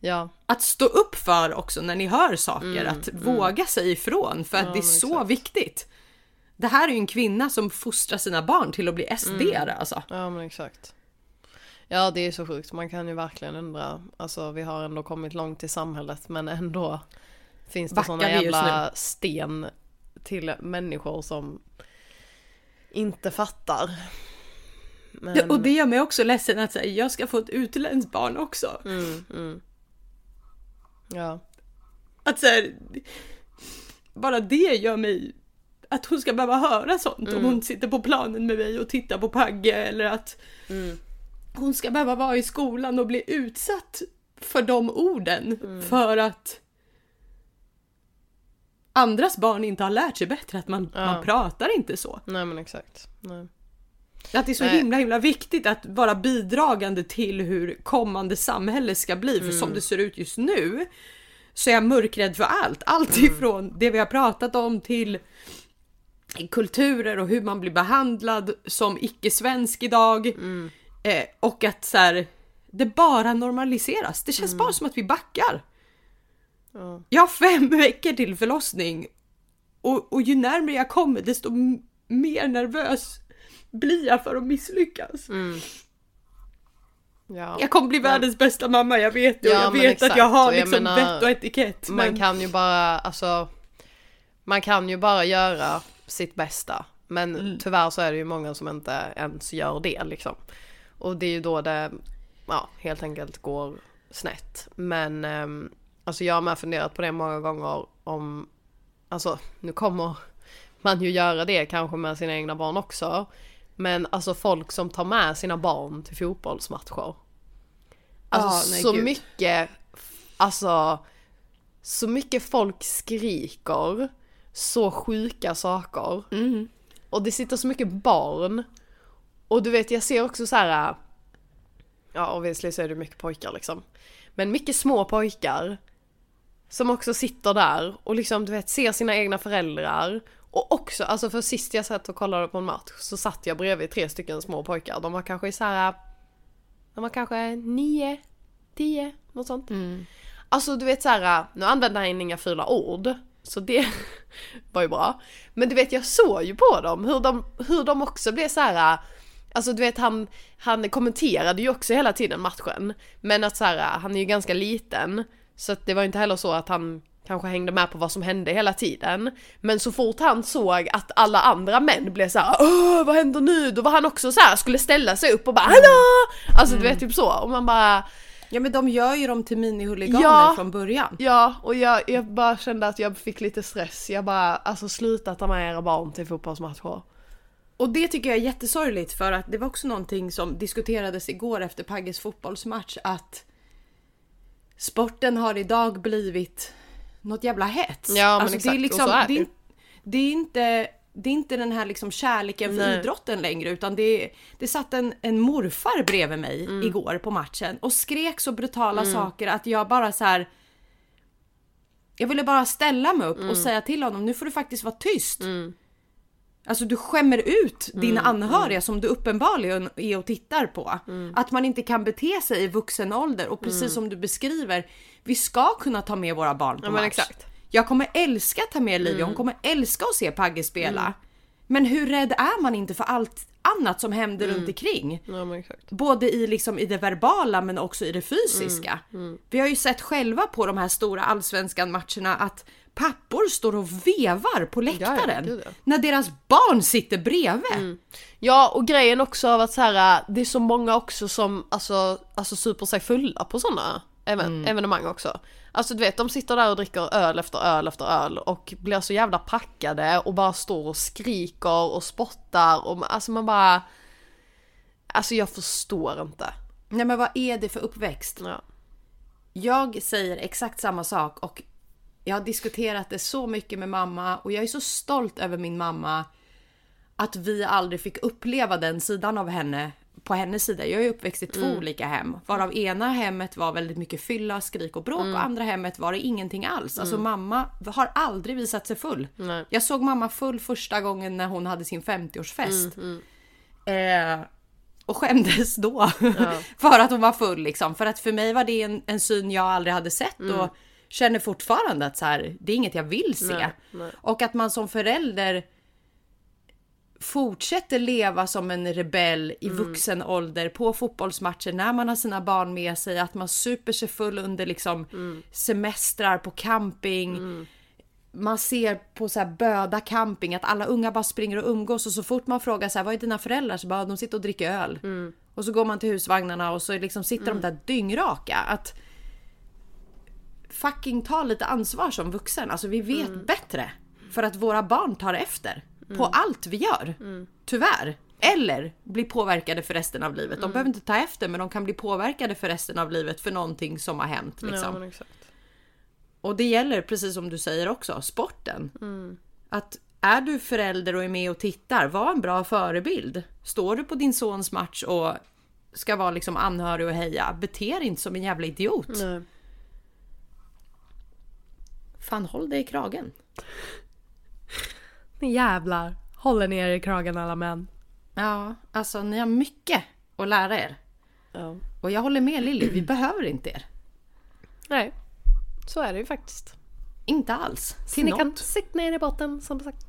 Ja, Att stå upp för också när ni hör saker, att våga säga ifrån för att det är så exakt. viktigt. Det här är ju en kvinna som fostrar sina barn till att bli sd alltså. ja men exakt. Ja det är så sjukt, man kan ju verkligen undra, alltså vi har ändå kommit långt i samhället men ändå finns det sådana jävla sten till människor som inte fattar. Men, Och det gör mig också ledsen att säga jag ska få ett utländskt barn också. ja. Att så här, bara det gör mig att hon ska behöva höra sånt om hon sitter på planen med mig och tittar på Pagge eller att hon ska behöva vara i skolan och bli utsatt för de orden för att andras barn inte har lärt sig bättre att man, Ja. man pratar inte så. Nej men exakt. Nej. Att det är så Nej. himla himla viktigt att vara bidragande till hur kommande samhälle ska bli. För som det ser ut just nu så är jag mörkrädd för allt. Allt ifrån det vi har pratat om till kulturer och hur man blir behandlad som icke-svensk idag. Eh, och att så här, det bara normaliseras. Det känns bara som att vi backar. Ja. Jag har fem veckor till förlossning och, och ju närmare jag kommer desto mer nervös blir jag för att misslyckas. Ja. Jag kommer bli världens bästa mamma, jag vet det. Ja, jag men vet exakt. att jag har jag liksom menar, vett och etikett. Man Men kan ju bara, alltså Man kan ju bara göra sitt bästa. Men Mm. tyvärr så är det ju många som inte ens gör det liksom. Och det är ju då det, ja helt enkelt går snett. Men ehm, Alltså jag har med funderat på det många gånger om Alltså nu kommer man ju göra det kanske med sina egna barn också. Men alltså folk som tar med sina barn till fotbollsmatcher. Alltså nej, så gud. mycket, alltså så mycket folk skriker så sjuka saker. Mm. Och det sitter så mycket barn. Och du vet jag ser också så här. Ja obviously så är det mycket pojkar liksom. Men mycket små pojkar. Som också sitter där och liksom du vet ser sina egna föräldrar. Och också, alltså för sist jag satt och kollade på en match så satt jag bredvid tre stycken små pojkar. De var kanske så här. De var kanske nio, tio, något sånt. Alltså du vet så här, nu använder han inga fula ord. Så det var ju bra. Men du vet jag såg ju på dem hur de, hur de också blev så här. Alltså du vet han, han kommenterade ju också hela tiden matchen. Men att så här, han är ju ganska liten. Så att det var inte heller så att han kanske hängde med på vad som hände hela tiden. Men så fort han såg att alla andra män blev så här, Åh, vad händer nu? Då var han också så här, skulle ställa sig upp och bara hallå! Alltså du vet typ så. Och man bara ja men de gör ju dem till minihuliganer Ja. från början. Ja, och jag, jag bara kände att jag fick lite stress. Jag bara, alltså sluta ta med era barn till fotbollsmatcher. Och det tycker jag är jättesorgligt för att det var också någonting som diskuterades igår efter Pagges fotbollsmatch att sporten har idag blivit något jävla hets. Ja, men alltså, det, är exakt, liksom, och så är det, det. är, det är inte det är inte den här liksom kärleken för Nej. idrotten längre utan det, det satt en, en morfar bredvid mig Mm. igår på matchen och skrek så brutala saker att jag bara så här. Jag ville bara ställa mig upp Mm. och säga till honom nu får du faktiskt vara tyst. Alltså du skämmer ut dina anhöriga som du uppenbarligen är och tittar på. Att man inte kan bete sig i vuxen ålder och precis som du beskriver, vi ska kunna ta med våra barn på Ja, match. Jag kommer älska att ta med Livia, hon kommer älska att se Pagge spela. Men hur rädd är man inte för allt annat som händer runt omkring? Ja. Både i, liksom, i det verbala men också i det fysiska. Vi har ju sett själva på de här stora allsvenskan matcherna att pappor står och vevar på läktaren ja. när deras barn sitter bredvid. Ja och grejen också av att så här, det är så många också som alltså, alltså super sig fulla på sådana even- evenemang också. Alltså du vet de sitter där och dricker öl efter öl efter öl och blir så jävla packade och bara står och skriker och spottar och alltså man bara Alltså jag förstår inte. Nej men vad är det för uppväxt? Ja. Jag säger exakt samma sak och jag har diskuterat det så mycket med mamma och jag är så stolt över min mamma att vi aldrig fick uppleva den sidan av henne på hennes sida. Jag är uppväxt i två olika hem, varav ena hemmet var väldigt mycket fylla, skrik och bråk och andra hemmet var det ingenting alls. Alltså mamma har aldrig visat sig full. Nej. Jag såg mamma full första gången när hon hade sin 50-årsfest. Eh, och skämdes då för att hon var full liksom. För att för mig var det en, en syn jag aldrig hade sett och känner fortfarande att så här, det är inget jag vill se. Nej, nej. Och att man som förälder fortsätter leva som en rebell i vuxen ålder på fotbollsmatcher när man har sina barn med sig, att man super sig full under liksom semestrar på camping. man ser på så här Böda camping att alla unga bara springer och umgås och så fort man frågar så här, vad är dina föräldrar? Så bara de sitter och dricker öl. Och så går man till husvagnarna och så liksom sitter de där dyngraka. Att fucking ta lite ansvar som vuxen. Alltså vi vet bättre. För att våra barn tar efter. På allt vi gör. Tyvärr. Eller blir påverkade för resten av livet. De behöver inte ta efter men de kan bli påverkade för resten av livet för någonting som har hänt. Liksom. Ja. Och det gäller precis som du säger också, sporten. Att är du förälder och är med och tittar, var en bra förebild. Står du på din sons match och ska vara liksom anhörig och heja, bete dig inte som en jävla idiot. Nej. Fan håll dig i kragen. Ni jävlar. Håller ni er i kragen alla män. Ja, alltså ni har mycket att lära er. Ja. Och jag håller med Lilly, vi behöver inte er. Nej, så är det ju faktiskt. Inte alls. Så ni kan sitta ner i botten som sagt.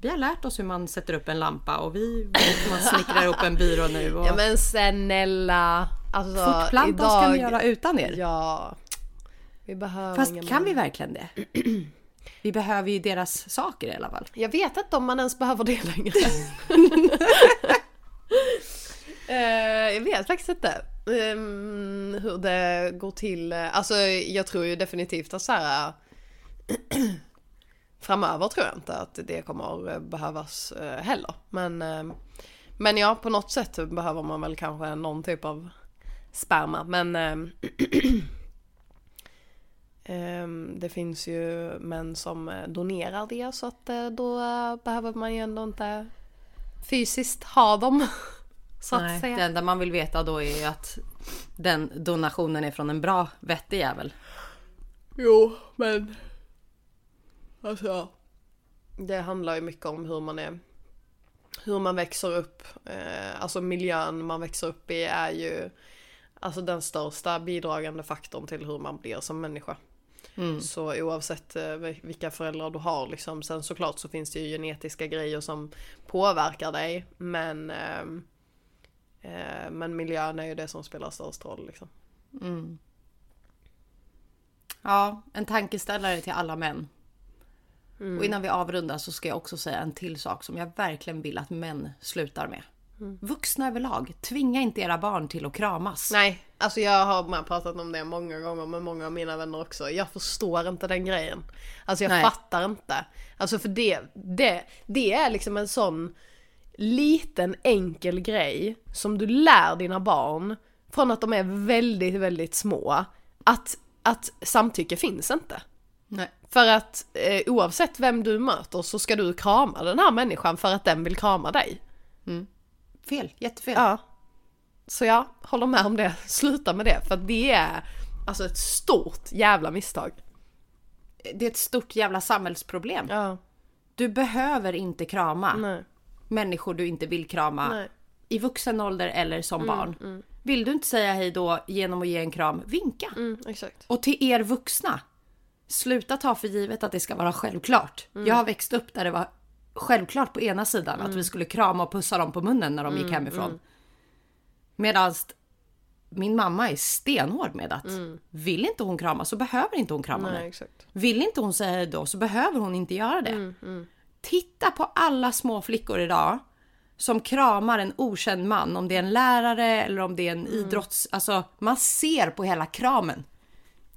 Vi har lärt oss hur man sätter upp en lampa och vi vet hur man snickrar upp en byrå nu. Och Ja men snälla. Alltså, Fortplanta oss kan vi göra utan er. Ja. Vi behöver Fast ingen kan man. vi verkligen det? Vi behöver ju deras saker i alla fall. Jag vet inte om man ens behöver det längre. Eh, jag vet faktiskt inte ehm, hur det går till. Alltså jag tror ju definitivt att så här framöver tror jag inte att det kommer behövas eh, heller. Men, eh, men ja, på något sätt behöver man väl kanske någon typ av sperma. Men ehm, det finns ju män som eh, donerar det så att eh, då eh, behöver man ju ändå inte fysiskt ha dem. Så att Nej, säga. det enda man vill veta då är ju att den donationen är från en bra vettig jävel. Jo, men... Alltså... Det handlar ju mycket om hur man är... Hur man växer upp. Alltså miljön man växer upp i är ju... Alltså den största bidragande faktorn till hur man blir som människa. Så oavsett eh, vilka föräldrar du har liksom. Sen såklart så finns det ju genetiska grejer som påverkar dig. Men... ehm, eh, men miljön är ju det som spelar störst roll liksom. Ja, en tankeställare till alla män. Och innan vi avrundar så ska jag också säga en till sak som jag verkligen vill att män slutar med. Vuxna överlag, tvinga inte era barn till att kramas. Nej, alltså jag har med pratat om det många gånger med många av mina vänner också. Jag förstår inte den grejen. Alltså jag Nej. fattar inte. Alltså för det, det, det är liksom en sån liten enkel grej som du lär dina barn från att de är väldigt, väldigt små. Att, att samtycke finns inte. Nej. För att eh, oavsett vem du möter så ska du krama den här människan för att den vill krama dig. Fel, jättefel. Ja. Så jag håller med om det. Sluta med det. För det är alltså ett stort jävla misstag. Det är ett stort jävla samhällsproblem. Ja. Du behöver inte krama Nej. människor du inte vill krama. Nej. I vuxen ålder eller som barn. Vill du inte säga hej då genom att ge en kram, vinka. Mm, exakt. Och till er vuxna, sluta ta för givet att det ska vara självklart. Jag har växt upp där det var självklart på ena sidan att vi skulle krama och pussa dem på munnen när de gick hemifrån. Medan min mamma är stenhård med att vill inte hon krama så behöver inte hon krama Nej. Vill inte hon säga hej då så behöver hon inte göra det. Titta på alla små flickor idag som kramar en okänd man, om det är en lärare eller om det är en idrotts... Alltså man ser på hela kramen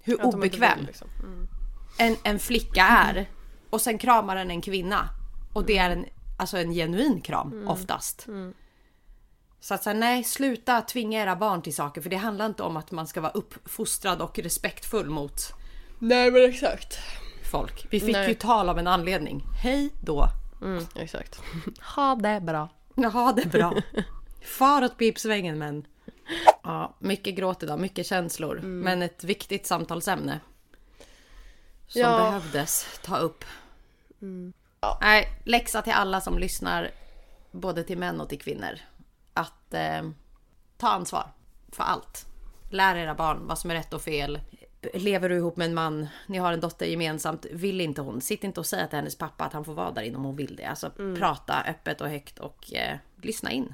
hur obekväm vill, liksom. en, en flicka är. Och sen kramar den en kvinna. Och det är en, alltså en genuin kram oftast. Så att säga, nej, sluta tvinga era barn till saker för det handlar inte om att man ska vara uppfostrad och respektfull mot Nej men exakt. folk. Vi fick Nej. ju tal av en anledning. Hej då! Mm, exakt. Ha det bra. Jaha, det bra. Far åt pipsvängen men. Ja, mycket gråt idag, mycket känslor. Men ett viktigt samtalsämne. Som Ja. behövdes ta upp. Nej, läxa till alla som lyssnar. Både till män och till kvinnor. Att eh, ta ansvar för allt. Lär era barn vad som är rätt och fel. Lever du ihop med en man, ni har en dotter gemensamt, vill inte hon, sitt inte och säg till hennes pappa att han får vara där inne om hon vill det. Alltså prata öppet och högt och eh, lyssna in.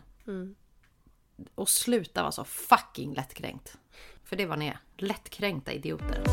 Och sluta vara så fucking lättkränkt. För det var ni är. Lättkränkta idioter.